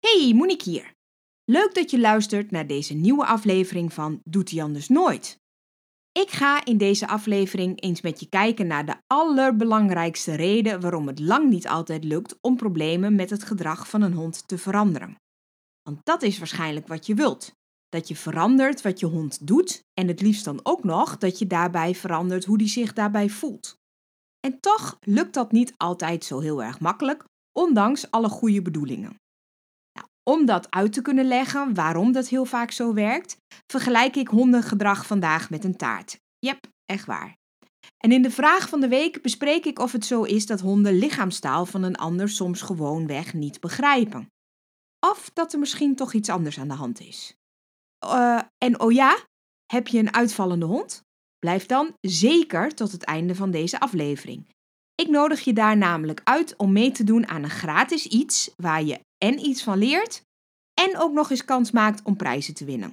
Hey, Monique hier. Leuk dat je luistert naar deze nieuwe aflevering van Doet hij anders nooit? Ik ga in deze aflevering eens met je kijken naar de allerbelangrijkste reden waarom het lang niet altijd lukt om problemen met het gedrag van een hond te veranderen. Want dat is waarschijnlijk wat je wilt. Dat je verandert wat je hond doet en het liefst dan ook nog dat je daarbij verandert hoe die zich daarbij voelt. En toch lukt dat niet altijd zo heel erg makkelijk, ondanks alle goede bedoelingen. Om dat uit te kunnen leggen waarom dat heel vaak zo werkt, vergelijk ik hondengedrag vandaag met een taart. Jep, echt waar. En in de vraag van de week bespreek ik of het zo is dat honden lichaamstaal van een ander soms gewoonweg niet begrijpen. Of dat er misschien toch iets anders aan de hand is. Uh, en oh ja, heb je een uitvallende hond? Blijf dan zeker tot het einde van deze aflevering. Ik nodig je daar namelijk uit om mee te doen aan een gratis iets waar je en iets van leert en ook nog eens kans maakt om prijzen te winnen.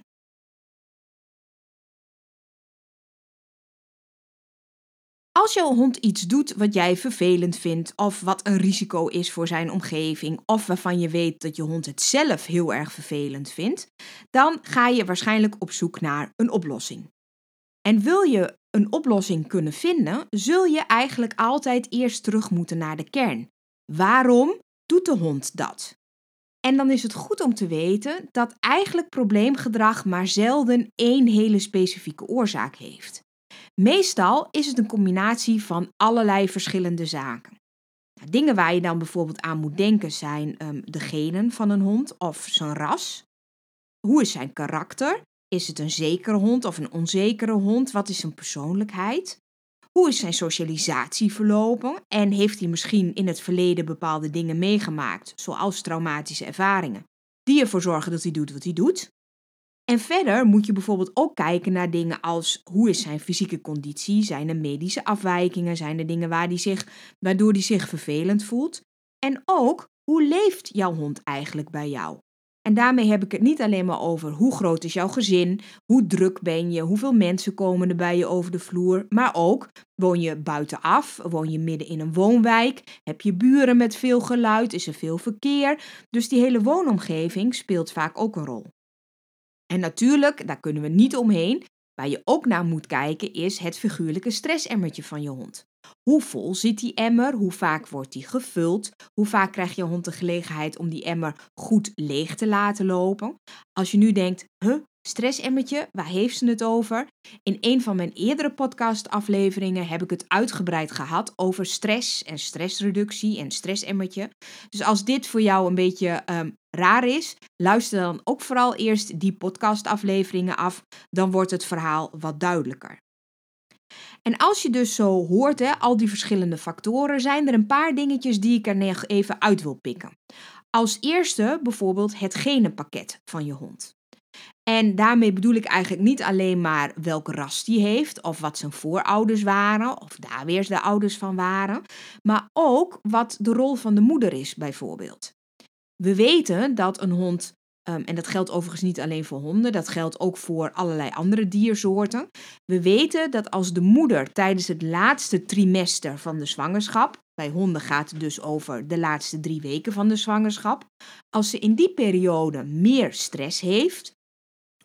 Als jouw hond iets doet wat jij vervelend vindt, of wat een risico is voor zijn omgeving, of waarvan je weet dat je hond het zelf heel erg vervelend vindt, dan ga je waarschijnlijk op zoek naar een oplossing. En wil je een oplossing kunnen vinden, zul je eigenlijk altijd eerst terug moeten naar de kern. Waarom doet de hond dat? En dan is het goed om te weten dat eigenlijk probleemgedrag maar zelden één hele specifieke oorzaak heeft. Meestal is het een combinatie van allerlei verschillende zaken. Nou, dingen waar je dan bijvoorbeeld aan moet denken zijn um, de genen van een hond of zijn ras. Hoe is zijn karakter? Is het een zekere hond of een onzekere hond? Wat is zijn persoonlijkheid? Hoe is zijn socialisatie verlopen? En heeft hij misschien in het verleden bepaalde dingen meegemaakt, zoals traumatische ervaringen, die ervoor zorgen dat hij doet wat hij doet? En verder moet je bijvoorbeeld ook kijken naar dingen als hoe is zijn fysieke conditie, zijn er medische afwijkingen, zijn er dingen waar die zich, waardoor hij zich vervelend voelt? En ook hoe leeft jouw hond eigenlijk bij jou? En daarmee heb ik het niet alleen maar over hoe groot is jouw gezin, hoe druk ben je, hoeveel mensen komen er bij je over de vloer, maar ook woon je buitenaf, woon je midden in een woonwijk, heb je buren met veel geluid, is er veel verkeer. Dus die hele woonomgeving speelt vaak ook een rol. En natuurlijk, daar kunnen we niet omheen, waar je ook naar moet kijken is het figuurlijke stressemmertje van je hond. Hoe vol zit die emmer? Hoe vaak wordt die gevuld? Hoe vaak krijgt je hond de gelegenheid om die emmer goed leeg te laten lopen? Als je nu denkt, huh, stressemmertje, waar heeft ze het over? In een van mijn eerdere podcastafleveringen heb ik het uitgebreid gehad over stress en stressreductie en stressemmertje. Dus als dit voor jou een beetje um, raar is, luister dan ook vooral eerst die podcastafleveringen af. Dan wordt het verhaal wat duidelijker. En als je dus zo hoort, hè, al die verschillende factoren, zijn er een paar dingetjes die ik er even uit wil pikken. Als eerste bijvoorbeeld het genenpakket van je hond. En daarmee bedoel ik eigenlijk niet alleen maar welke ras die heeft, of wat zijn voorouders waren, of daar weer de ouders van waren, maar ook wat de rol van de moeder is, bijvoorbeeld. We weten dat een hond Ehm, en dat geldt overigens niet alleen voor honden, dat geldt ook voor allerlei andere diersoorten. We weten dat als de moeder tijdens het laatste trimester van de zwangerschap, bij honden gaat het dus over de laatste drie weken van de zwangerschap, als ze in die periode meer stress heeft,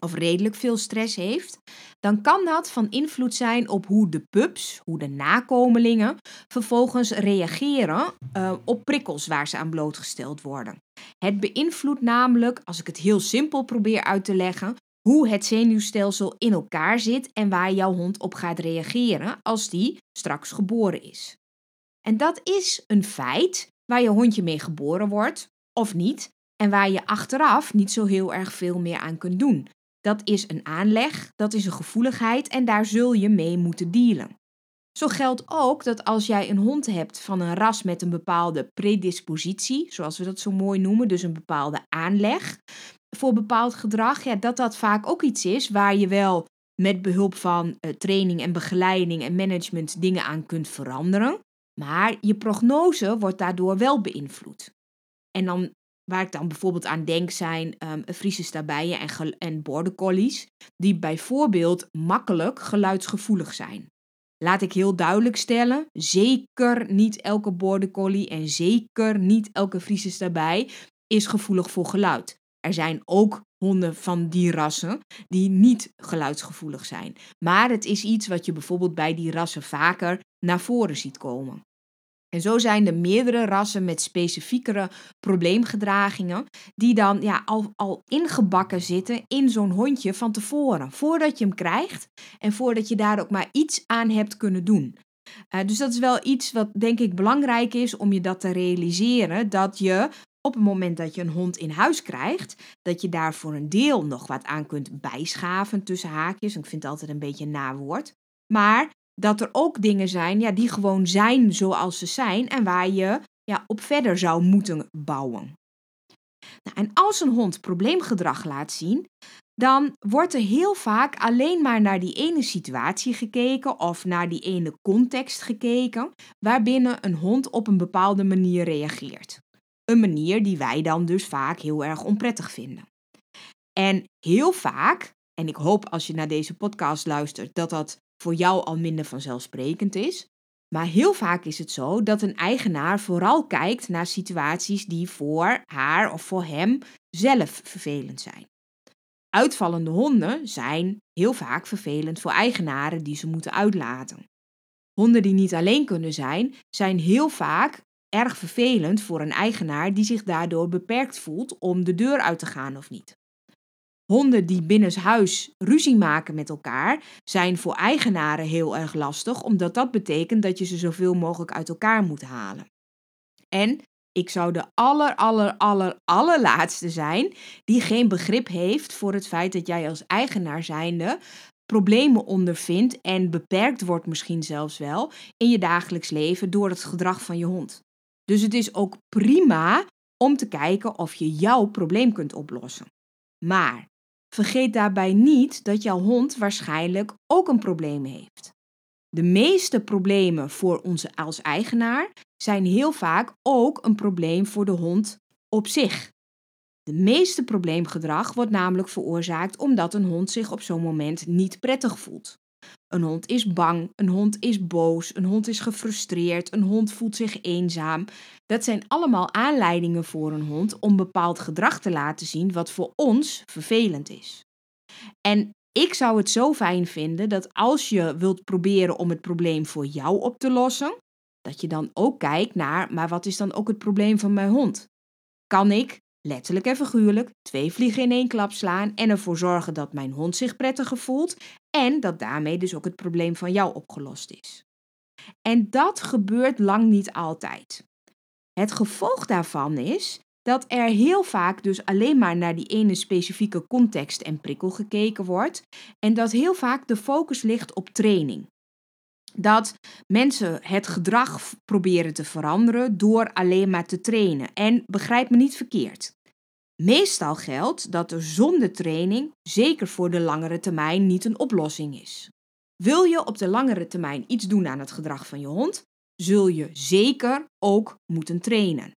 of redelijk veel stress heeft, dan kan dat van invloed zijn op hoe de pups, hoe de nakomelingen, vervolgens reageren uh, op prikkels waar ze aan blootgesteld worden. Het beïnvloedt namelijk, als ik het heel simpel probeer uit te leggen, hoe het zenuwstelsel in elkaar zit en waar jouw hond op gaat reageren als die straks geboren is. En dat is een feit waar je hondje mee geboren wordt, of niet, en waar je achteraf niet zo heel erg veel meer aan kunt doen. Dat is een aanleg, dat is een gevoeligheid en daar zul je mee moeten dealen. Zo geldt ook dat als jij een hond hebt van een ras met een bepaalde predispositie, zoals we dat zo mooi noemen, dus een bepaalde aanleg voor bepaald gedrag, ja, dat dat vaak ook iets is waar je wel met behulp van uh, training en begeleiding en management dingen aan kunt veranderen. Maar je prognose wordt daardoor wel beïnvloed. En dan Waar ik dan bijvoorbeeld aan denk zijn um, Friese en, en border collies, die bijvoorbeeld makkelijk geluidsgevoelig zijn. Laat ik heel duidelijk stellen, zeker niet elke border collie en zeker niet elke Friese stabij is gevoelig voor geluid. Er zijn ook honden van die rassen die niet geluidsgevoelig zijn. Maar het is iets wat je bijvoorbeeld bij die rassen vaker naar voren ziet komen. En zo zijn er meerdere rassen met specifiekere probleemgedragingen, die dan ja, al, al ingebakken zitten in zo'n hondje van tevoren, voordat je hem krijgt en voordat je daar ook maar iets aan hebt kunnen doen. Uh, dus dat is wel iets wat denk ik belangrijk is om je dat te realiseren, dat je op het moment dat je een hond in huis krijgt, dat je daar voor een deel nog wat aan kunt bijschaven tussen haakjes. Ik vind het altijd een beetje een nawoord. Maar dat er ook dingen zijn ja, die gewoon zijn zoals ze zijn en waar je ja, op verder zou moeten bouwen. Nou, en als een hond probleemgedrag laat zien, dan wordt er heel vaak alleen maar naar die ene situatie gekeken of naar die ene context gekeken waarbinnen een hond op een bepaalde manier reageert. Een manier die wij dan dus vaak heel erg onprettig vinden. En heel vaak, en ik hoop als je naar deze podcast luistert dat dat voor jou al minder vanzelfsprekend is. Maar heel vaak is het zo dat een eigenaar vooral kijkt naar situaties die voor haar of voor hem zelf vervelend zijn. Uitvallende honden zijn heel vaak vervelend voor eigenaren die ze moeten uitlaten. Honden die niet alleen kunnen zijn, zijn heel vaak erg vervelend voor een eigenaar die zich daardoor beperkt voelt om de deur uit te gaan of niet. Honden die binnenshuis ruzie maken met elkaar zijn voor eigenaren heel erg lastig, omdat dat betekent dat je ze zoveel mogelijk uit elkaar moet halen. En ik zou de aller, aller, aller, allerlaatste zijn die geen begrip heeft voor het feit dat jij als eigenaar zijnde problemen ondervindt en beperkt wordt misschien zelfs wel in je dagelijks leven door het gedrag van je hond. Dus het is ook prima om te kijken of je jouw probleem kunt oplossen. Maar Vergeet daarbij niet dat jouw hond waarschijnlijk ook een probleem heeft. De meeste problemen voor onze als eigenaar zijn heel vaak ook een probleem voor de hond op zich. De meeste probleemgedrag wordt namelijk veroorzaakt omdat een hond zich op zo'n moment niet prettig voelt. Een hond is bang, een hond is boos, een hond is gefrustreerd, een hond voelt zich eenzaam. Dat zijn allemaal aanleidingen voor een hond om bepaald gedrag te laten zien wat voor ons vervelend is. En ik zou het zo fijn vinden dat als je wilt proberen om het probleem voor jou op te lossen, dat je dan ook kijkt naar, maar wat is dan ook het probleem van mijn hond? Kan ik letterlijk en figuurlijk, twee vliegen in één klap slaan en ervoor zorgen dat mijn hond zich prettiger voelt en dat daarmee dus ook het probleem van jou opgelost is. En dat gebeurt lang niet altijd. Het gevolg daarvan is dat er heel vaak dus alleen maar naar die ene specifieke context en prikkel gekeken wordt en dat heel vaak de focus ligt op training. Dat mensen het gedrag proberen te veranderen door alleen maar te trainen. En begrijp me niet verkeerd. Meestal geldt dat er zonder training, zeker voor de langere termijn, niet een oplossing is. Wil je op de langere termijn iets doen aan het gedrag van je hond, zul je zeker ook moeten trainen.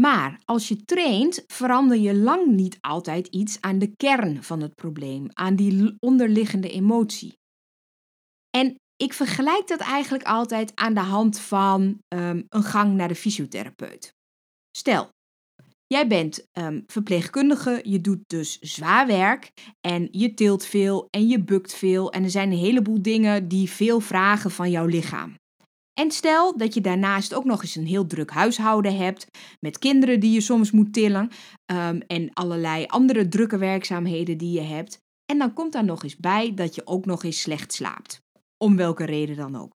Maar als je traint, verander je lang niet altijd iets aan de kern van het probleem, aan die onderliggende emotie. En ik vergelijk dat eigenlijk altijd aan de hand van um, een gang naar de fysiotherapeut. Stel, jij bent um, verpleegkundige, je doet dus zwaar werk en je tilt veel en je bukt veel en er zijn een heleboel dingen die veel vragen van jouw lichaam. En stel dat je daarnaast ook nog eens een heel druk huishouden hebt, met kinderen die je soms moet tillen um, en allerlei andere drukke werkzaamheden die je hebt. En dan komt daar nog eens bij dat je ook nog eens slecht slaapt om welke reden dan ook.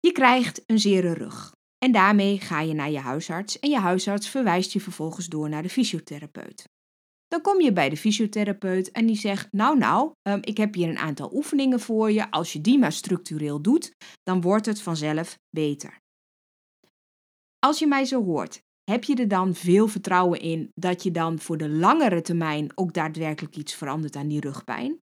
Je krijgt een zere rug en daarmee ga je naar je huisarts en je huisarts verwijst je vervolgens door naar de fysiotherapeut. Dan kom je bij de fysiotherapeut en die zegt: Nou, nou, um, ik heb hier een aantal oefeningen voor je. Als je die maar structureel doet, dan wordt het vanzelf beter. Als je mij zo hoort, heb je er dan veel vertrouwen in dat je dan voor de langere termijn ook daadwerkelijk iets verandert aan die rugpijn?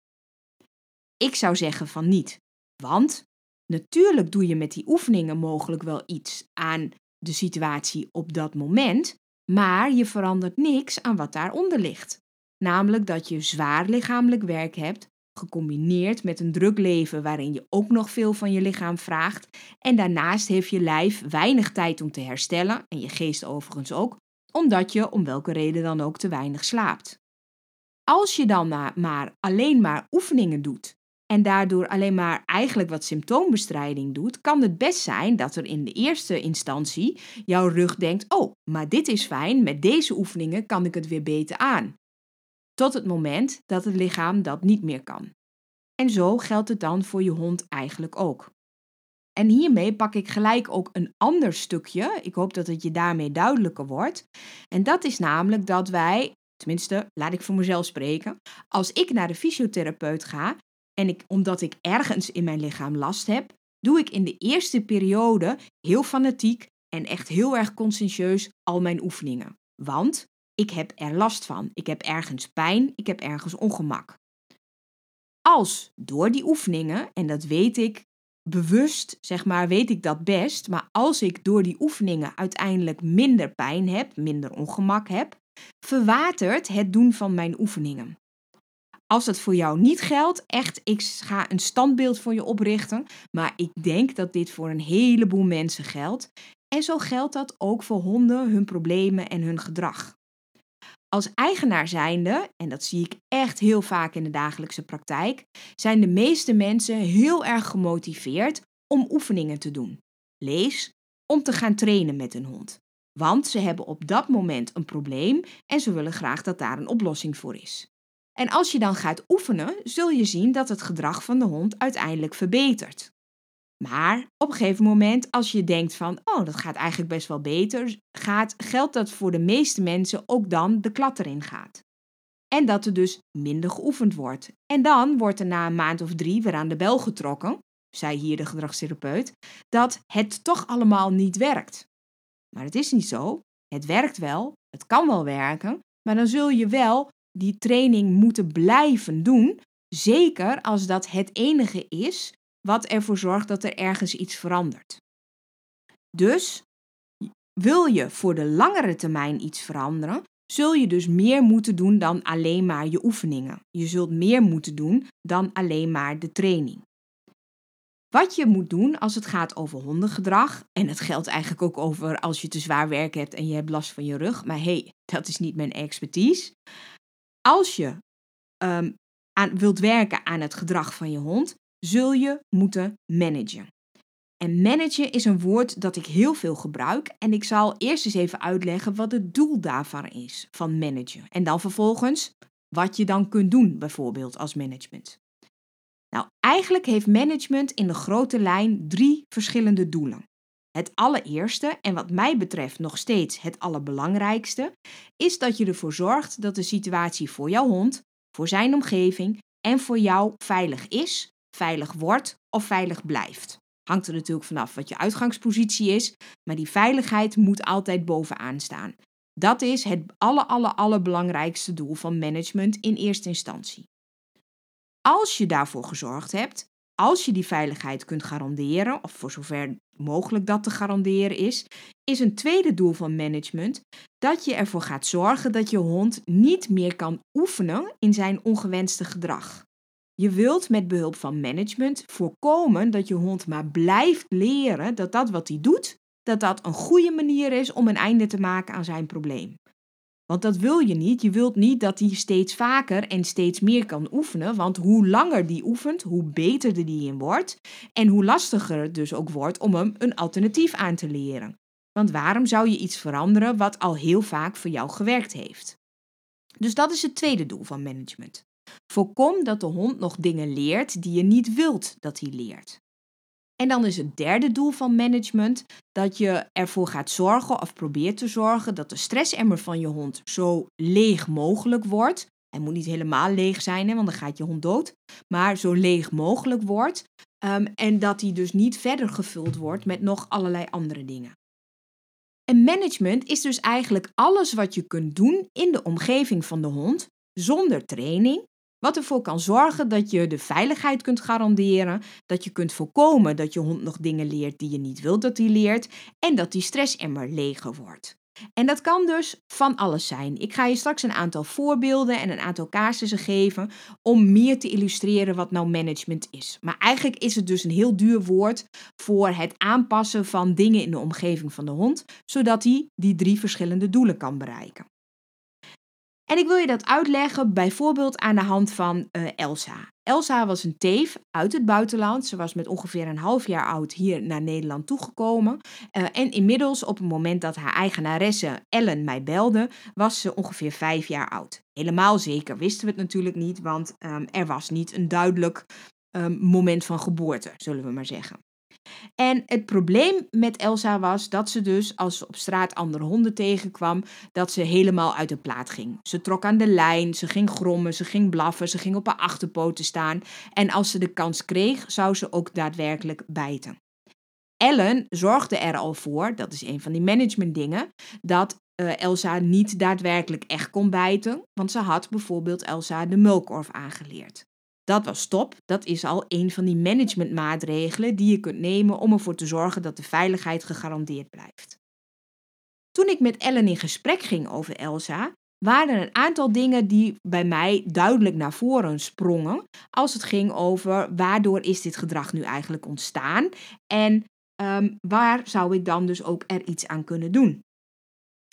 Ik zou zeggen van niet. Want natuurlijk doe je met die oefeningen mogelijk wel iets aan de situatie op dat moment, maar je verandert niks aan wat daaronder ligt. Namelijk dat je zwaar lichamelijk werk hebt, gecombineerd met een druk leven waarin je ook nog veel van je lichaam vraagt. En daarnaast heeft je lijf weinig tijd om te herstellen, en je geest overigens ook, omdat je om welke reden dan ook te weinig slaapt. Als je dan maar, maar alleen maar oefeningen doet en daardoor alleen maar eigenlijk wat symptoombestrijding doet, kan het best zijn dat er in de eerste instantie jouw rug denkt: Oh, maar dit is fijn, met deze oefeningen kan ik het weer beter aan. Tot het moment dat het lichaam dat niet meer kan. En zo geldt het dan voor je hond eigenlijk ook. En hiermee pak ik gelijk ook een ander stukje. Ik hoop dat het je daarmee duidelijker wordt. En dat is namelijk dat wij, tenminste, laat ik voor mezelf spreken, als ik naar de fysiotherapeut ga en ik, omdat ik ergens in mijn lichaam last heb, doe ik in de eerste periode heel fanatiek en echt heel erg conscientieus al mijn oefeningen. Want ik heb er last van. Ik heb ergens pijn, ik heb ergens ongemak. Als door die oefeningen, en dat weet ik bewust, zeg maar, weet ik dat best, maar als ik door die oefeningen uiteindelijk minder pijn heb, minder ongemak heb, verwatert het doen van mijn oefeningen. Als dat voor jou niet geldt, echt, ik ga een standbeeld voor je oprichten, maar ik denk dat dit voor een heleboel mensen geldt. En zo geldt dat ook voor honden, hun problemen en hun gedrag. Als eigenaar zijnde, en dat zie ik echt heel vaak in de dagelijkse praktijk, zijn de meeste mensen heel erg gemotiveerd om oefeningen te doen. Lees om te gaan trainen met een hond. Want ze hebben op dat moment een probleem en ze willen graag dat daar een oplossing voor is. En als je dan gaat oefenen, zul je zien dat het gedrag van de hond uiteindelijk verbetert. Maar op een gegeven moment, als je denkt van, oh, dat gaat eigenlijk best wel beter, gaat, geldt dat voor de meeste mensen ook dan de klad erin gaat. En dat er dus minder geoefend wordt. En dan wordt er na een maand of drie weer aan de bel getrokken, zei hier de gedragstherapeut, dat het toch allemaal niet werkt. Maar het is niet zo. Het werkt wel, het kan wel werken, maar dan zul je wel die training moeten blijven doen, zeker als dat het enige is wat ervoor zorgt dat er ergens iets verandert. Dus wil je voor de langere termijn iets veranderen, zul je dus meer moeten doen dan alleen maar je oefeningen. Je zult meer moeten doen dan alleen maar de training. Wat je moet doen als het gaat over hondengedrag, en het geldt eigenlijk ook over als je te zwaar werk hebt en je hebt last van je rug, maar hey, dat is niet mijn expertise. Als je um, aan, wilt werken aan het gedrag van je hond, zul je moeten managen. En managen is een woord dat ik heel veel gebruik en ik zal eerst eens even uitleggen wat het doel daarvan is, van managen. En dan vervolgens wat je dan kunt doen, bijvoorbeeld als management. Nou, eigenlijk heeft management in de grote lijn drie verschillende doelen. Het allereerste, en wat mij betreft nog steeds het allerbelangrijkste, is dat je ervoor zorgt dat de situatie voor jouw hond, voor zijn omgeving en voor jou veilig is, veilig wordt of veilig blijft. Hangt er natuurlijk vanaf wat je uitgangspositie is, maar die veiligheid moet altijd bovenaan staan. Dat is het aller, aller, allerbelangrijkste doel van management in eerste instantie. Als je daarvoor gezorgd hebt, als je die veiligheid kunt garanderen, of voor zover mogelijk dat te garanderen is, is een tweede doel van management dat je ervoor gaat zorgen dat je hond niet meer kan oefenen in zijn ongewenste gedrag. Je wilt met behulp van management voorkomen dat je hond maar blijft leren dat dat wat hij doet, dat dat een goede manier is om een einde te maken aan zijn probleem. Want dat wil je niet. Je wilt niet dat hij steeds vaker en steeds meer kan oefenen. Want hoe langer die oefent, hoe beter die in wordt. En hoe lastiger het dus ook wordt om hem een alternatief aan te leren. Want waarom zou je iets veranderen wat al heel vaak voor jou gewerkt heeft? Dus dat is het tweede doel van management. Voorkom dat de hond nog dingen leert die je niet wilt dat hij leert. En dan is het derde doel van management dat je ervoor gaat zorgen of probeert te zorgen dat de stressemmer van je hond zo leeg mogelijk wordt. Hij moet niet helemaal leeg zijn, hè, want dan gaat je hond dood. Maar zo leeg mogelijk wordt. Um, en dat hij dus niet verder gevuld wordt met nog allerlei andere dingen. En management is dus eigenlijk alles wat je kunt doen in de omgeving van de hond zonder training, wat ervoor kan zorgen dat je de veiligheid kunt garanderen, dat je kunt voorkomen dat je hond nog dingen leert die je niet wilt dat hij leert en dat die stressemmer leger wordt. En dat kan dus van alles zijn. Ik ga je straks een aantal voorbeelden en een aantal casussen geven om meer te illustreren wat nou management is. Maar eigenlijk is het dus een heel duur woord voor het aanpassen van dingen in de omgeving van de hond, zodat hij die drie verschillende doelen kan bereiken. En ik wil je dat uitleggen bijvoorbeeld aan de hand van uh, Elsa. Elsa was een teef uit het buitenland. Ze was met ongeveer een half jaar oud hier naar Nederland toegekomen. Uh, en inmiddels, op het moment dat haar eigenaresse Ellen mij belde, was ze ongeveer vijf jaar oud. Helemaal zeker wisten we het natuurlijk niet, want um, er was niet een duidelijk um, moment van geboorte, zullen we maar zeggen. En het probleem met Elsa was dat ze dus, als ze op straat andere honden tegenkwam, dat ze helemaal uit de plaat ging. Ze trok aan de lijn, ze ging grommen, ze ging blaffen, ze ging op haar achterpoten staan. En als ze de kans kreeg, zou ze ook daadwerkelijk bijten. Ellen zorgde er al voor, dat is een van die managementdingen, dat uh, Elsa niet daadwerkelijk echt kon bijten, want ze had bijvoorbeeld Elsa de mulkorf aangeleerd. Dat was top. Dat is al een van die managementmaatregelen die je kunt nemen om ervoor te zorgen dat de veiligheid gegarandeerd blijft. Toen ik met Ellen in gesprek ging over Elsa, waren er een aantal dingen die bij mij duidelijk naar voren sprongen als het ging over waardoor is dit gedrag nu eigenlijk ontstaan en um, waar zou ik dan dus ook er iets aan kunnen doen.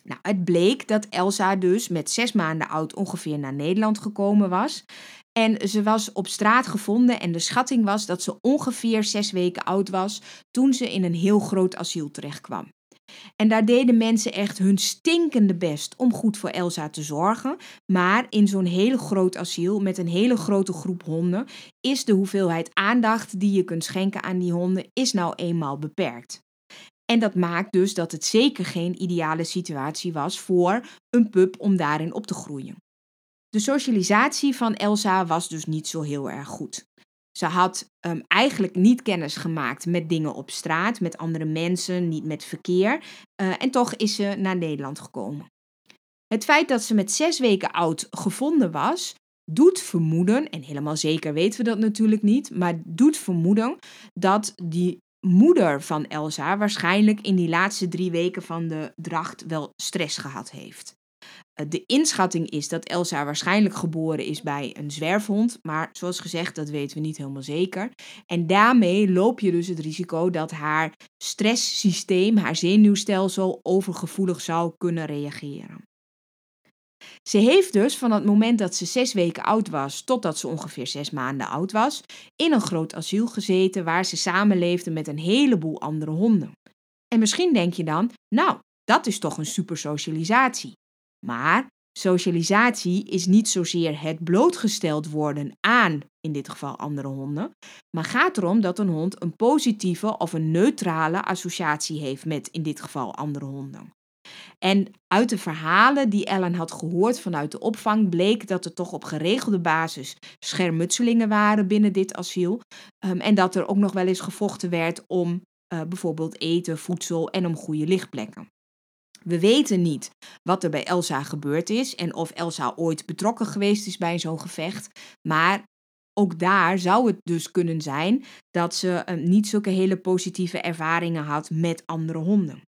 Nou, het bleek dat Elsa dus met zes maanden oud ongeveer naar Nederland gekomen was. En ze was op straat gevonden en de schatting was dat ze ongeveer zes weken oud was toen ze in een heel groot asiel terechtkwam. En daar deden mensen echt hun stinkende best om goed voor Elsa te zorgen. Maar in zo'n heel groot asiel met een hele grote groep honden is de hoeveelheid aandacht die je kunt schenken aan die honden is nou eenmaal beperkt. En dat maakt dus dat het zeker geen ideale situatie was voor een pup om daarin op te groeien. De socialisatie van Elsa was dus niet zo heel erg goed. Ze had um, eigenlijk niet kennis gemaakt met dingen op straat, met andere mensen, niet met verkeer. Uh, en toch is ze naar Nederland gekomen. Het feit dat ze met zes weken oud gevonden was, doet vermoeden, en helemaal zeker weten we dat natuurlijk niet, maar doet vermoeden dat die moeder van Elsa waarschijnlijk in die laatste drie weken van de dracht wel stress gehad heeft. Eh, de inschatting is dat Elsa waarschijnlijk geboren is bij een zwerfhond, maar zoals gezegd, dat weten we niet helemaal zeker. En daarmee loop je dus het risico dat haar stresssysteem, haar zenuwstelsel, overgevoelig zou kunnen reageren. Ze heeft dus van het moment dat ze zes weken oud was totdat ze ongeveer zes maanden oud was, in een groot asiel gezeten waar ze samenleefde met een heleboel andere honden. En misschien denk je dan, nou, dat is toch een super socialisatie. Maar socialisatie is niet zozeer het blootgesteld worden aan, in dit geval andere honden, maar gaat erom dat een hond een positieve of een neutrale associatie heeft met, in dit geval, andere honden. En uit de verhalen die Ellen had gehoord vanuit de opvang bleek dat er toch op geregelde basis schermutselingen waren binnen dit asiel. Um, en dat er ook nog wel eens gevochten werd om uh, bijvoorbeeld eten, voedsel en om goede lichtplekken. We weten niet wat er bij Elsa gebeurd is en of Elsa ooit betrokken geweest is bij zo'n gevecht. Maar ook daar zou het dus kunnen zijn dat ze uh, niet zulke hele positieve ervaringen had met andere honden.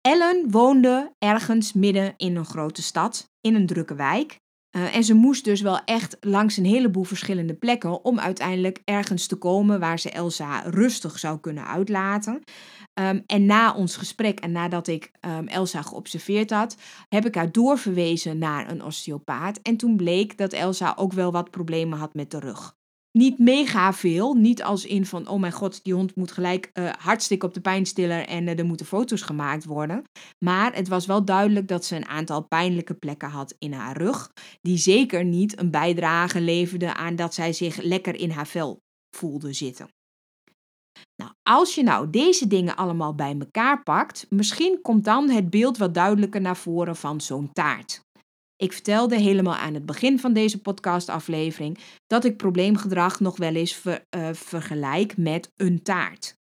Ellen woonde ergens midden in een grote stad, in een drukke wijk. Uh, en ze moest dus wel echt langs een heleboel verschillende plekken om uiteindelijk ergens te komen waar ze Elsa rustig zou kunnen uitlaten. Um, en na ons gesprek en nadat ik um, Elsa geobserveerd had, heb ik haar doorverwezen naar een osteopaat. En toen bleek dat Elsa ook wel wat problemen had met de rug niet mega veel. Niet als in van, oh mijn god, die hond moet gelijk uh, hartstikke op de pijnstiller en uh, er moeten foto's gemaakt worden. Maar het was wel duidelijk dat ze een aantal pijnlijke plekken had in haar rug. Die zeker niet een bijdrage leverden aan dat zij zich lekker in haar vel voelde zitten. Nou, als je nou deze dingen allemaal bij elkaar pakt, misschien komt dan het beeld wat duidelijker naar voren van zo'n taart. Ik vertelde helemaal aan het begin van deze podcastaflevering dat ik probleemgedrag nog wel eens uh, vergelijk met een taart.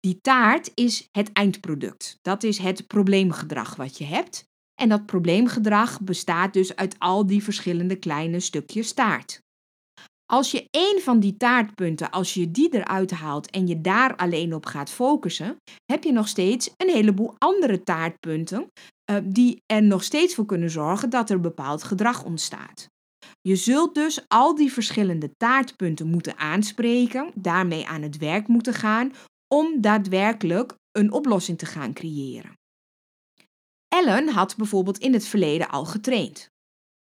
Die taart is het eindproduct. Dat is het probleemgedrag wat je hebt. En dat probleemgedrag bestaat dus uit al die verschillende kleine stukjes taart. Als je één van die taartpunten, als je die eruit haalt en je daar alleen op gaat focussen, heb je nog steeds een heleboel andere taartpunten uh, die er nog steeds voor kunnen zorgen dat er bepaald gedrag ontstaat. Je zult dus al die verschillende taartpunten moeten aanspreken, daarmee aan het werk moeten gaan om daadwerkelijk een oplossing te gaan creëren. Ellen had bijvoorbeeld in het verleden al getraind.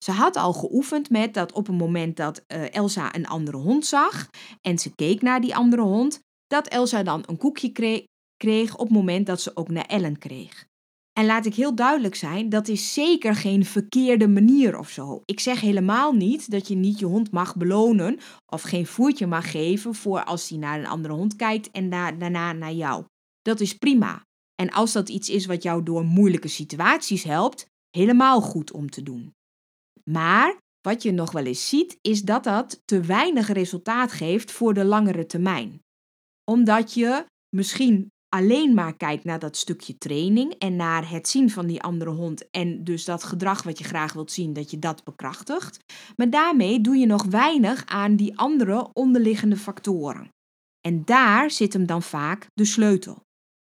Ze had al geoefend met dat op het moment dat uh, Elsa een andere hond zag en ze keek naar die andere hond, dat Elsa dan een koekje kreeg, kreeg op het moment dat ze ook naar Ellen kreeg. En laat ik heel duidelijk zijn, dat is zeker geen verkeerde manier of zo. Ik zeg helemaal niet dat je niet je hond mag belonen of geen voertje mag geven voor als hij naar een andere hond kijkt en daarna naar jou. Dat is prima. En als dat iets is wat jou door moeilijke situaties helpt, helemaal goed om te doen. Maar wat je nog wel eens ziet, is dat dat te weinig resultaat geeft voor de langere termijn. Omdat je misschien alleen maar kijkt naar dat stukje training en naar het zien van die andere hond en dus dat gedrag wat je graag wilt zien, dat je dat bekrachtigt. Maar daarmee doe je nog weinig aan die andere onderliggende factoren. En daar zit hem dan vaak de sleutel.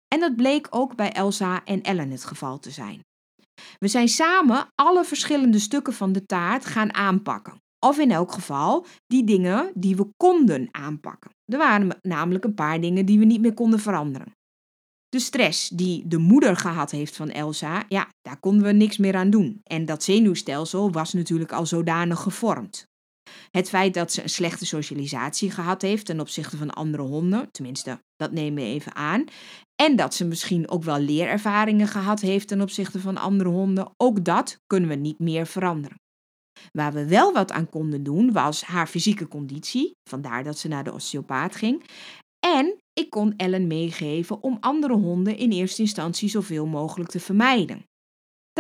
En dat bleek ook bij Elsa en Ellen het geval te zijn. We zijn samen alle verschillende stukken van de taart gaan aanpakken. Of in elk geval die dingen die we konden aanpakken. Er waren namelijk een paar dingen die we niet meer konden veranderen. De stress die de moeder gehad heeft van Elsa, ja, daar konden we niks meer aan doen. En dat zenuwstelsel was natuurlijk al zodanig gevormd. Het feit dat ze een slechte socialisatie gehad heeft ten opzichte van andere honden, tenminste, dat nemen we even aan. En dat ze misschien ook wel leerervaringen gehad heeft ten opzichte van andere honden, ook dat kunnen we niet meer veranderen. Waar we wel wat aan konden doen, was haar fysieke conditie, vandaar dat ze naar de osteopaat ging. En ik kon Ellen meegeven om andere honden in eerste instantie zoveel mogelijk te vermijden.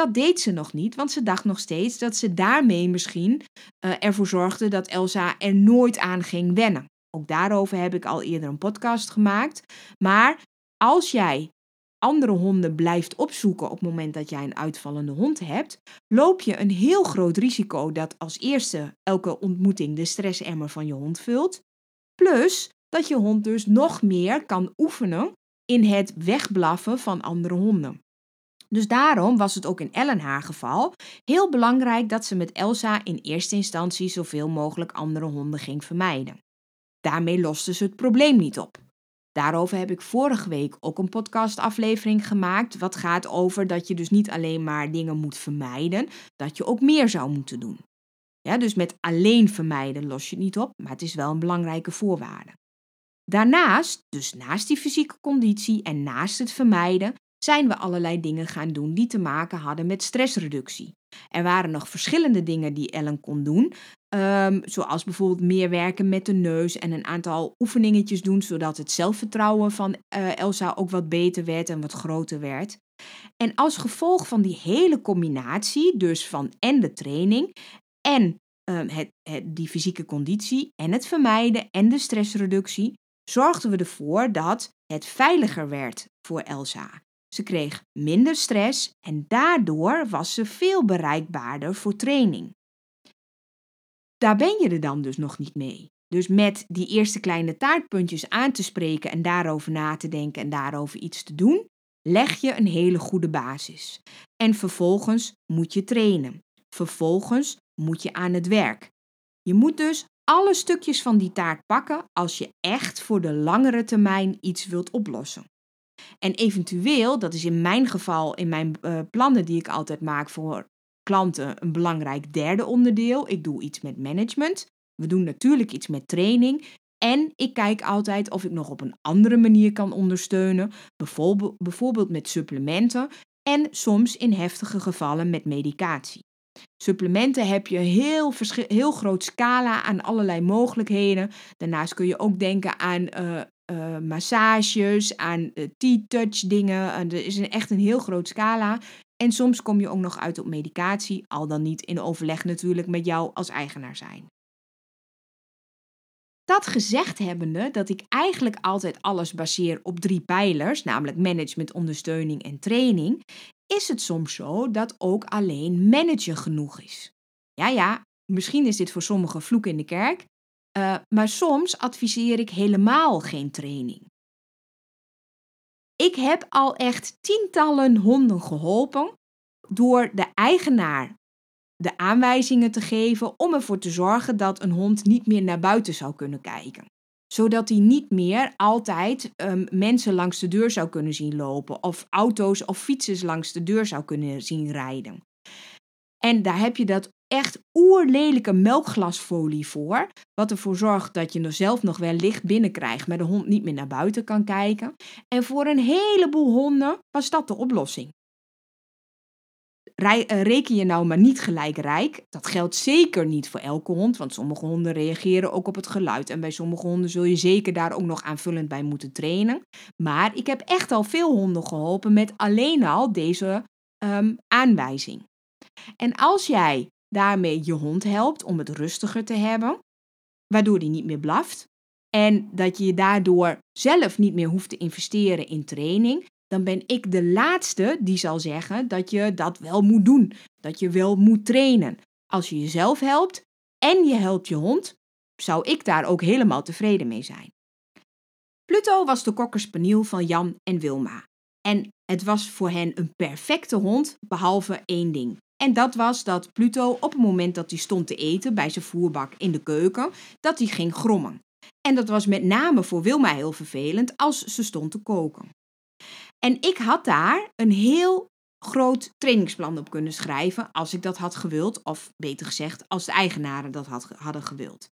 Dat deed ze nog niet, want ze dacht nog steeds dat ze daarmee misschien uh, ervoor zorgde dat Elsa er nooit aan ging wennen. Ook daarover heb ik al eerder een podcast gemaakt. Maar als jij andere honden blijft opzoeken op het moment dat jij een uitvallende hond hebt, loop je een heel groot risico dat als eerste elke ontmoeting de stressemmer van je hond vult. Plus dat je hond dus nog meer kan oefenen in het wegblaffen van andere honden. Dus daarom was het ook in Ellen haar geval heel belangrijk dat ze met Elsa in eerste instantie zoveel mogelijk andere honden ging vermijden. Daarmee loste ze het probleem niet op. Daarover heb ik vorige week ook een podcastaflevering gemaakt, wat gaat over dat je dus niet alleen maar dingen moet vermijden, dat je ook meer zou moeten doen. Ja, dus met alleen vermijden los je het niet op, maar het is wel een belangrijke voorwaarde. Daarnaast, dus naast die fysieke conditie en naast het vermijden, zijn we allerlei dingen gaan doen die te maken hadden met stressreductie. Er waren nog verschillende dingen die Ellen kon doen, um, zoals bijvoorbeeld meer werken met de neus en een aantal oefeningetjes doen, zodat het zelfvertrouwen van uh, Elsa ook wat beter werd en wat groter werd. En als gevolg van die hele combinatie, dus van en de training en het, het, die fysieke conditie en het vermijden en de stressreductie, zorgden we ervoor dat het veiliger werd voor Elsa. Ze kreeg minder stress en daardoor was ze veel bereikbaarder voor training. Daar ben je er dan dus nog niet mee. Dus met die eerste kleine taartpuntjes aan te spreken en daarover na te denken en daarover iets te doen, leg je een hele goede basis. En vervolgens moet je trainen. Vervolgens moet je aan het werk. Je moet dus alle stukjes van die taart pakken als je echt voor de langere termijn iets wilt oplossen. En eventueel, dat is in mijn geval, in mijn uh, plannen die ik altijd maak voor klanten, een belangrijk derde onderdeel. Ik doe iets met management. We doen natuurlijk iets met training. En ik kijk altijd of ik nog op een andere manier kan ondersteunen, bijvoorbeeld, met supplementen en soms in heftige gevallen met medicatie. Supplementen heb je heel, heel groot scala aan allerlei mogelijkheden. Daarnaast kun je ook denken aan uh, uh, massages, aan uh, T-touch dingen. er is een, echt een heel groot scala. En soms kom je ook nog uit op medicatie, al dan niet in overleg natuurlijk met jou als eigenaar zijn. Dat gezegd hebbende dat ik eigenlijk altijd alles baseer op drie pijlers, namelijk management, ondersteuning en training, is het soms zo dat ook alleen managen genoeg is. Ja, ja, misschien is dit voor sommigen vloek in de kerk, Uh, maar soms adviseer ik helemaal geen training. Ik heb al echt tientallen honden geholpen door de eigenaar de aanwijzingen te geven om ervoor te zorgen dat een hond niet meer naar buiten zou kunnen kijken. Zodat hij niet meer altijd um, mensen langs de deur zou kunnen zien lopen of auto's of fietsers langs de deur zou kunnen zien rijden. En daar heb je dat echt oerlelijke melkglasfolie voor. Wat ervoor zorgt dat je er zelf nog wel licht binnenkrijgt, maar de hond niet meer naar buiten kan kijken. En voor een heleboel honden was dat de oplossing. Eh, reken je nou maar niet gelijk rijk. Dat geldt zeker niet voor elke hond, want sommige honden reageren ook op het geluid. En bij sommige honden zul je zeker daar ook nog aanvullend bij moeten trainen. Maar ik heb echt al veel honden geholpen met alleen al deze um, aanwijzing. En als jij daarmee je hond helpt om het rustiger te hebben, waardoor hij niet meer blaft, en dat je daardoor zelf niet meer hoeft te investeren in training, dan ben ik de laatste die zal zeggen dat je dat wel moet doen, dat je wel moet trainen. Als je jezelf helpt en je helpt je hond, zou ik daar ook helemaal tevreden mee zijn. Pluto was de kokkerspaniel van Jan en Wilma. En het was voor hen een perfecte hond, behalve één ding. En dat was dat Pluto op het moment dat hij stond te eten bij zijn voerbak in de keuken, dat hij ging grommen. En dat was met name voor Wilma heel vervelend als ze stond te koken. En ik had daar een heel groot trainingsplan op kunnen schrijven als ik dat had gewild, of beter gezegd, als de eigenaren dat had, hadden gewild.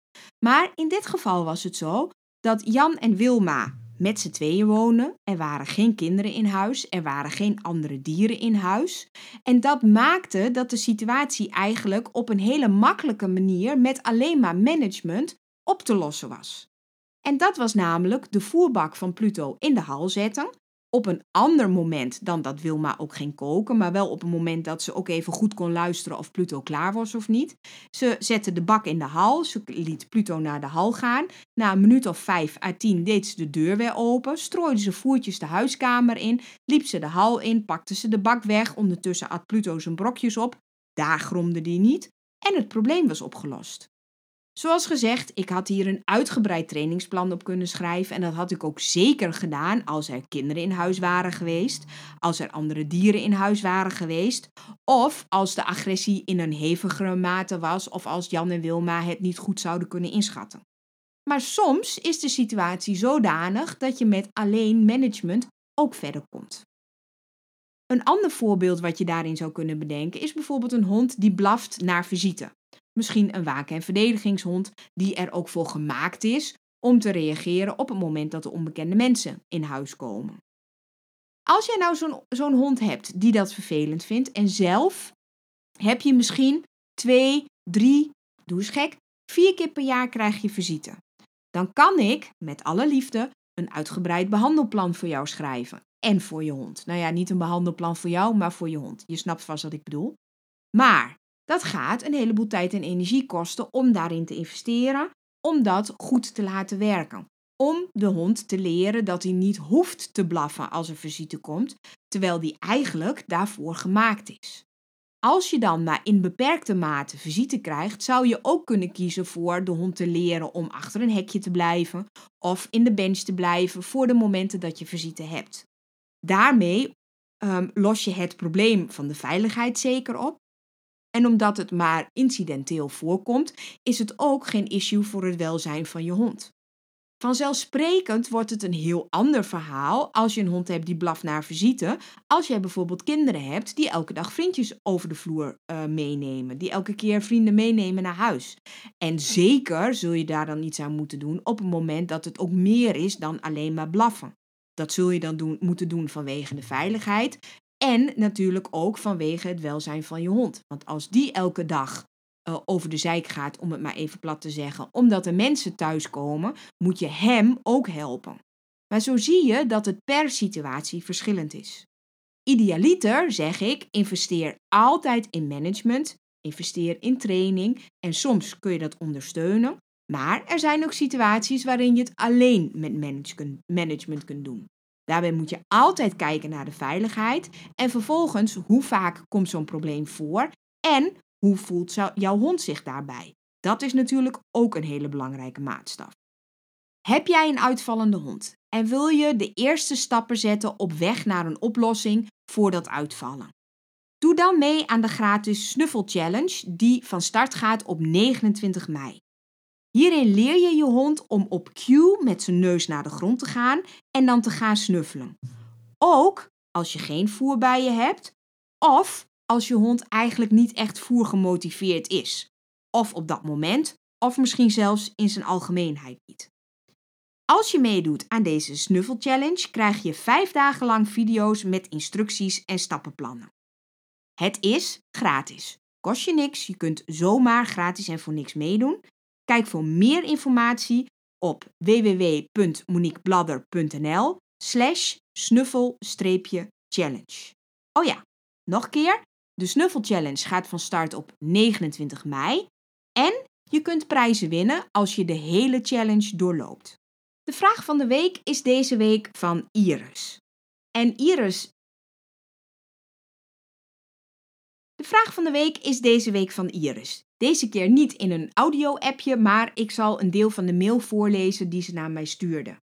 Maar in dit geval was het zo dat Jan en Wilma met z'n tweeën wonen. Er waren geen kinderen in huis, er waren geen andere dieren in huis. En dat maakte dat de situatie eigenlijk op een hele makkelijke manier met alleen maar management op te lossen was. En dat was namelijk de voerbak van Pluto in de hal zetten, op een ander moment dan dat Wilma ook ging koken, maar wel op een moment dat ze ook even goed kon luisteren of Pluto klaar was of niet. Ze zette de bak in de hal, ze liet Pluto naar de hal gaan. Na een minuut of vijf à tien deed ze de deur weer open, strooide ze voertjes de huiskamer in, liep ze de hal in, pakte ze de bak weg, ondertussen at Pluto zijn brokjes op. Daar gromde die niet en het probleem was opgelost. Zoals gezegd, ik had hier een uitgebreid trainingsplan op kunnen schrijven en dat had ik ook zeker gedaan als er kinderen in huis waren geweest, als er andere dieren in huis waren geweest, of als de agressie in een hevigere mate was of als Jan en Wilma het niet goed zouden kunnen inschatten. Maar soms is de situatie zodanig dat je met alleen management ook verder komt. Een ander voorbeeld wat je daarin zou kunnen bedenken is bijvoorbeeld een hond die blaft naar visite. Misschien een waken- en verdedigingshond die er ook voor gemaakt is om te reageren op het moment dat er onbekende mensen in huis komen. Als jij nou zo'n zo'n hond hebt die dat vervelend vindt en zelf heb je misschien twee, drie, doe eens gek, vier keer per jaar krijg je visite. Dan kan ik met alle liefde een uitgebreid behandelplan voor jou schrijven. En voor je hond. Nou ja, niet een behandelplan voor jou, maar voor je hond. Je snapt vast wat ik bedoel. Maar dat gaat een heleboel tijd en energie kosten om daarin te investeren, om dat goed te laten werken. Om de hond te leren dat hij niet hoeft te blaffen als er visite komt, terwijl die eigenlijk daarvoor gemaakt is. Als je dan maar in beperkte mate visite krijgt, zou je ook kunnen kiezen voor de hond te leren om achter een hekje te blijven of in de bench te blijven voor de momenten dat je visite hebt. Daarmee um, los je het probleem van de veiligheid zeker op en omdat het maar incidenteel voorkomt, is het ook geen issue voor het welzijn van je hond. Vanzelfsprekend wordt het een heel ander verhaal als je een hond hebt die blaft naar visite, als jij bijvoorbeeld kinderen hebt die elke dag vriendjes over de vloer uh, meenemen, die elke keer vrienden meenemen naar huis. En zeker zul je daar dan iets aan moeten doen op het moment dat het ook meer is dan alleen maar blaffen. Dat zul je dan moeten doen vanwege de veiligheid en natuurlijk ook vanwege het welzijn van je hond. Want als die elke dag uh, over de zijk gaat, om het maar even plat te zeggen, omdat er mensen thuiskomen, moet je hem ook helpen. Maar zo zie je dat het per situatie verschillend is. Idealiter zeg ik, investeer altijd in management, investeer in training en soms kun je dat ondersteunen. Maar er zijn ook situaties waarin je het alleen met management kunt doen. Daarbij moet je altijd kijken naar de veiligheid en vervolgens hoe vaak komt zo'n probleem voor en hoe voelt jouw hond zich daarbij. Dat is natuurlijk ook een hele belangrijke maatstaf. Heb jij een uitvallende hond en wil je de eerste stappen zetten op weg naar een oplossing voor dat uitvallen? Doe dan mee aan de gratis Snuffel Challenge die van start gaat op 29 mei. Hierin leer je je hond om op cue met zijn neus naar de grond te gaan en dan te gaan snuffelen. Ook als je geen voer bij je hebt of als je hond eigenlijk niet echt voergemotiveerd is. Of op dat moment, of misschien zelfs in zijn algemeenheid niet. Als je meedoet aan deze Snuffel Challenge, krijg je vijf dagen lang video's met instructies en stappenplannen. Het is gratis. Kost je niks, je kunt zomaar gratis en voor niks meedoen. Kijk voor meer informatie op www.moniquebladder.nl slash snuffel-challenge. Oh ja, nog een keer. De Snuffel Challenge gaat van start op 29 mei. En je kunt prijzen winnen als je de hele challenge doorloopt. De vraag van de week is deze week van Iris. En Iris. De vraag van de week is deze week van Iris. Deze keer niet in een audio-appje, maar ik zal een deel van de mail voorlezen die ze naar mij stuurde.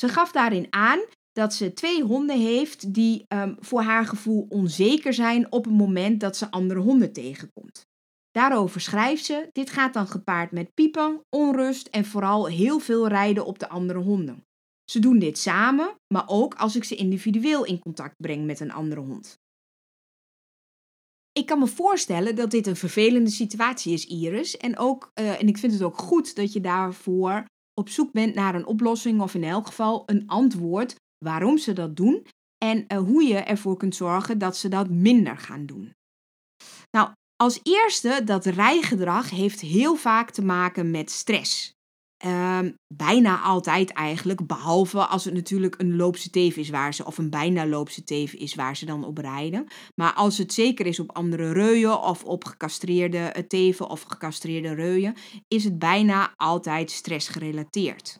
Ze gaf daarin aan dat ze twee honden heeft die um, voor haar gevoel onzeker zijn op het moment dat ze andere honden tegenkomt. Daarover schrijft ze: Dit gaat dan gepaard met piepen, onrust en vooral heel veel rijden op de andere honden. Ze doen dit samen, maar ook als ik ze individueel in contact breng met een andere hond. Ik kan me voorstellen dat dit een vervelende situatie is, Iris. En, ook, uh, en ik vind het ook goed dat je daarvoor op zoek bent naar een oplossing of in elk geval een antwoord waarom ze dat doen en uh, hoe je ervoor kunt zorgen dat ze dat minder gaan doen. Nou, als eerste, dat rijgedrag heeft heel vaak te maken met stress. Um, bijna altijd eigenlijk, behalve als het natuurlijk een loopse teef is waar ze, of een bijna loopse teef is waar ze dan op rijden. Maar als het zeker is op andere reuien of op gecastreerde eh, teven of gecastreerde reuien, is het bijna altijd stressgerelateerd.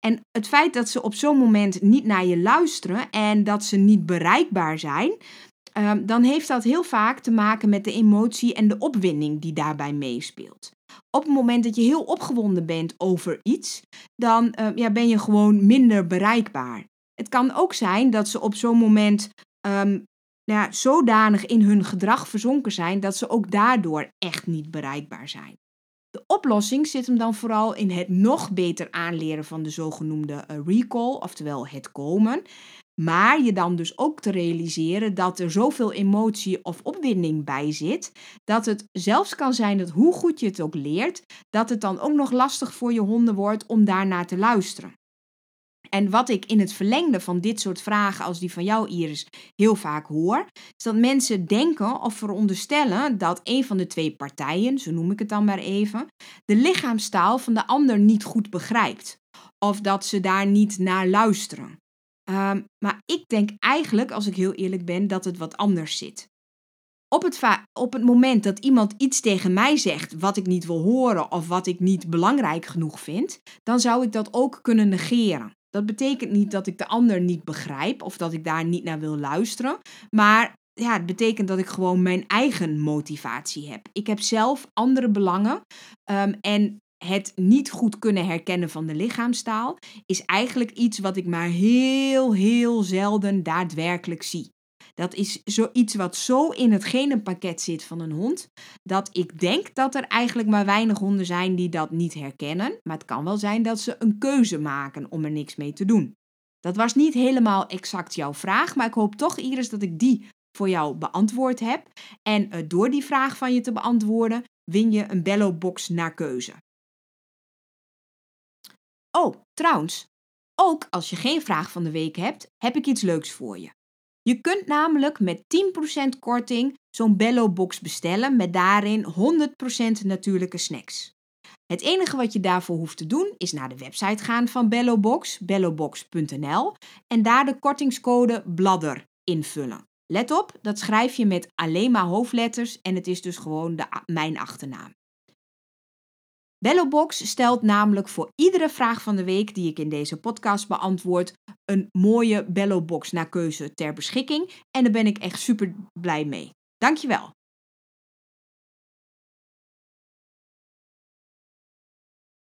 En het feit dat ze op zo'n moment niet naar je luisteren en dat ze niet bereikbaar zijn, um, dan heeft dat heel vaak te maken met de emotie en de opwinding die daarbij meespeelt. Op het moment dat je heel opgewonden bent over iets, dan uh, ja, ben je gewoon minder bereikbaar. Het kan ook zijn dat ze op zo'n moment um, ja, zodanig in hun gedrag verzonken zijn dat ze ook daardoor echt niet bereikbaar zijn. De oplossing zit hem dan vooral in het nog beter aanleren van de zogenoemde eh, recall, oftewel het komen. Maar je dan dus ook te realiseren dat er zoveel emotie of opwinding bij zit, dat het zelfs kan zijn dat hoe goed je het ook leert, dat het dan ook nog lastig voor je honden wordt om daarnaar te luisteren. En wat ik in het verlengde van dit soort vragen als die van jou, Iris, heel vaak hoor, is dat mensen denken of veronderstellen dat een van de twee partijen, zo noem ik het dan maar even, de lichaamstaal van de ander niet goed begrijpt. Of dat ze daar niet naar luisteren. Um, maar ik denk eigenlijk, als ik heel eerlijk ben, dat het wat anders zit. Op het, op het moment dat iemand iets tegen mij zegt wat ik niet wil horen of wat ik niet belangrijk genoeg vind, dan zou ik dat ook kunnen negeren. Dat betekent niet dat ik de ander niet begrijp of dat ik daar niet naar wil luisteren, maar ja, het betekent dat ik gewoon mijn eigen motivatie heb. Ik heb zelf andere belangen um, en het niet goed kunnen herkennen van de lichaamstaal is eigenlijk iets wat ik maar heel, heel zelden daadwerkelijk zie. Dat is zoiets wat zo in het genenpakket zit van een hond, dat ik denk dat er eigenlijk maar weinig honden zijn die dat niet herkennen. Maar het kan wel zijn dat ze een keuze maken om er niks mee te doen. Dat was niet helemaal exact jouw vraag, maar ik hoop toch, Iris, dat ik die voor jou beantwoord heb. En uh, door die vraag van je te beantwoorden, win je een Bello-box naar keuze. Oh, trouwens, ook als je geen vraag van de week hebt, heb ik iets leuks voor je. Je kunt namelijk met 10% korting zo'n Bello-box bestellen met daarin 100% natuurlijke snacks. Het enige wat je daarvoor hoeft te doen is naar de website gaan van Bellobox, bellobox.nl en daar de kortingscode BLADDER invullen. Let op, dat schrijf je met alleen maar hoofdletters en het is dus gewoon de, mijn achternaam. Bellobox stelt namelijk voor iedere vraag van de week die ik in deze podcast beantwoord een mooie Bellobox naar keuze ter beschikking en daar ben ik echt super blij mee. Dankjewel.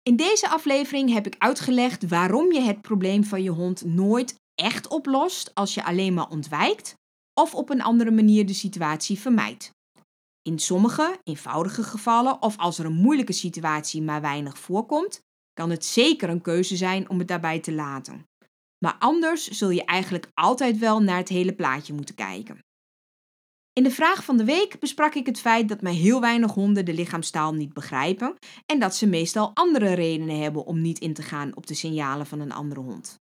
In deze aflevering heb ik uitgelegd waarom je het probleem van je hond nooit echt oplost als je alleen maar ontwijkt of op een andere manier de situatie vermijdt. In sommige eenvoudige gevallen of als er een moeilijke situatie maar weinig voorkomt, kan het zeker een keuze zijn om het daarbij te laten. Maar anders zul je eigenlijk altijd wel naar het hele plaatje moeten kijken. In de vraag van de week besprak ik het feit dat maar heel weinig honden de lichaamstaal niet begrijpen en dat ze meestal andere redenen hebben om niet in te gaan op de signalen van een andere hond.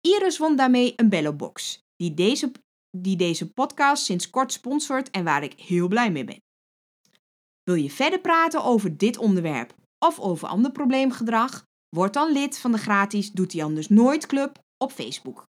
Iris won daarmee een Bellobox, die deze, die deze podcast sinds kort sponsort en waar ik heel blij mee ben. Wil je verder praten over dit onderwerp of over ander probleemgedrag? Word dan lid van de gratis Doet hij anders nooit club op Facebook.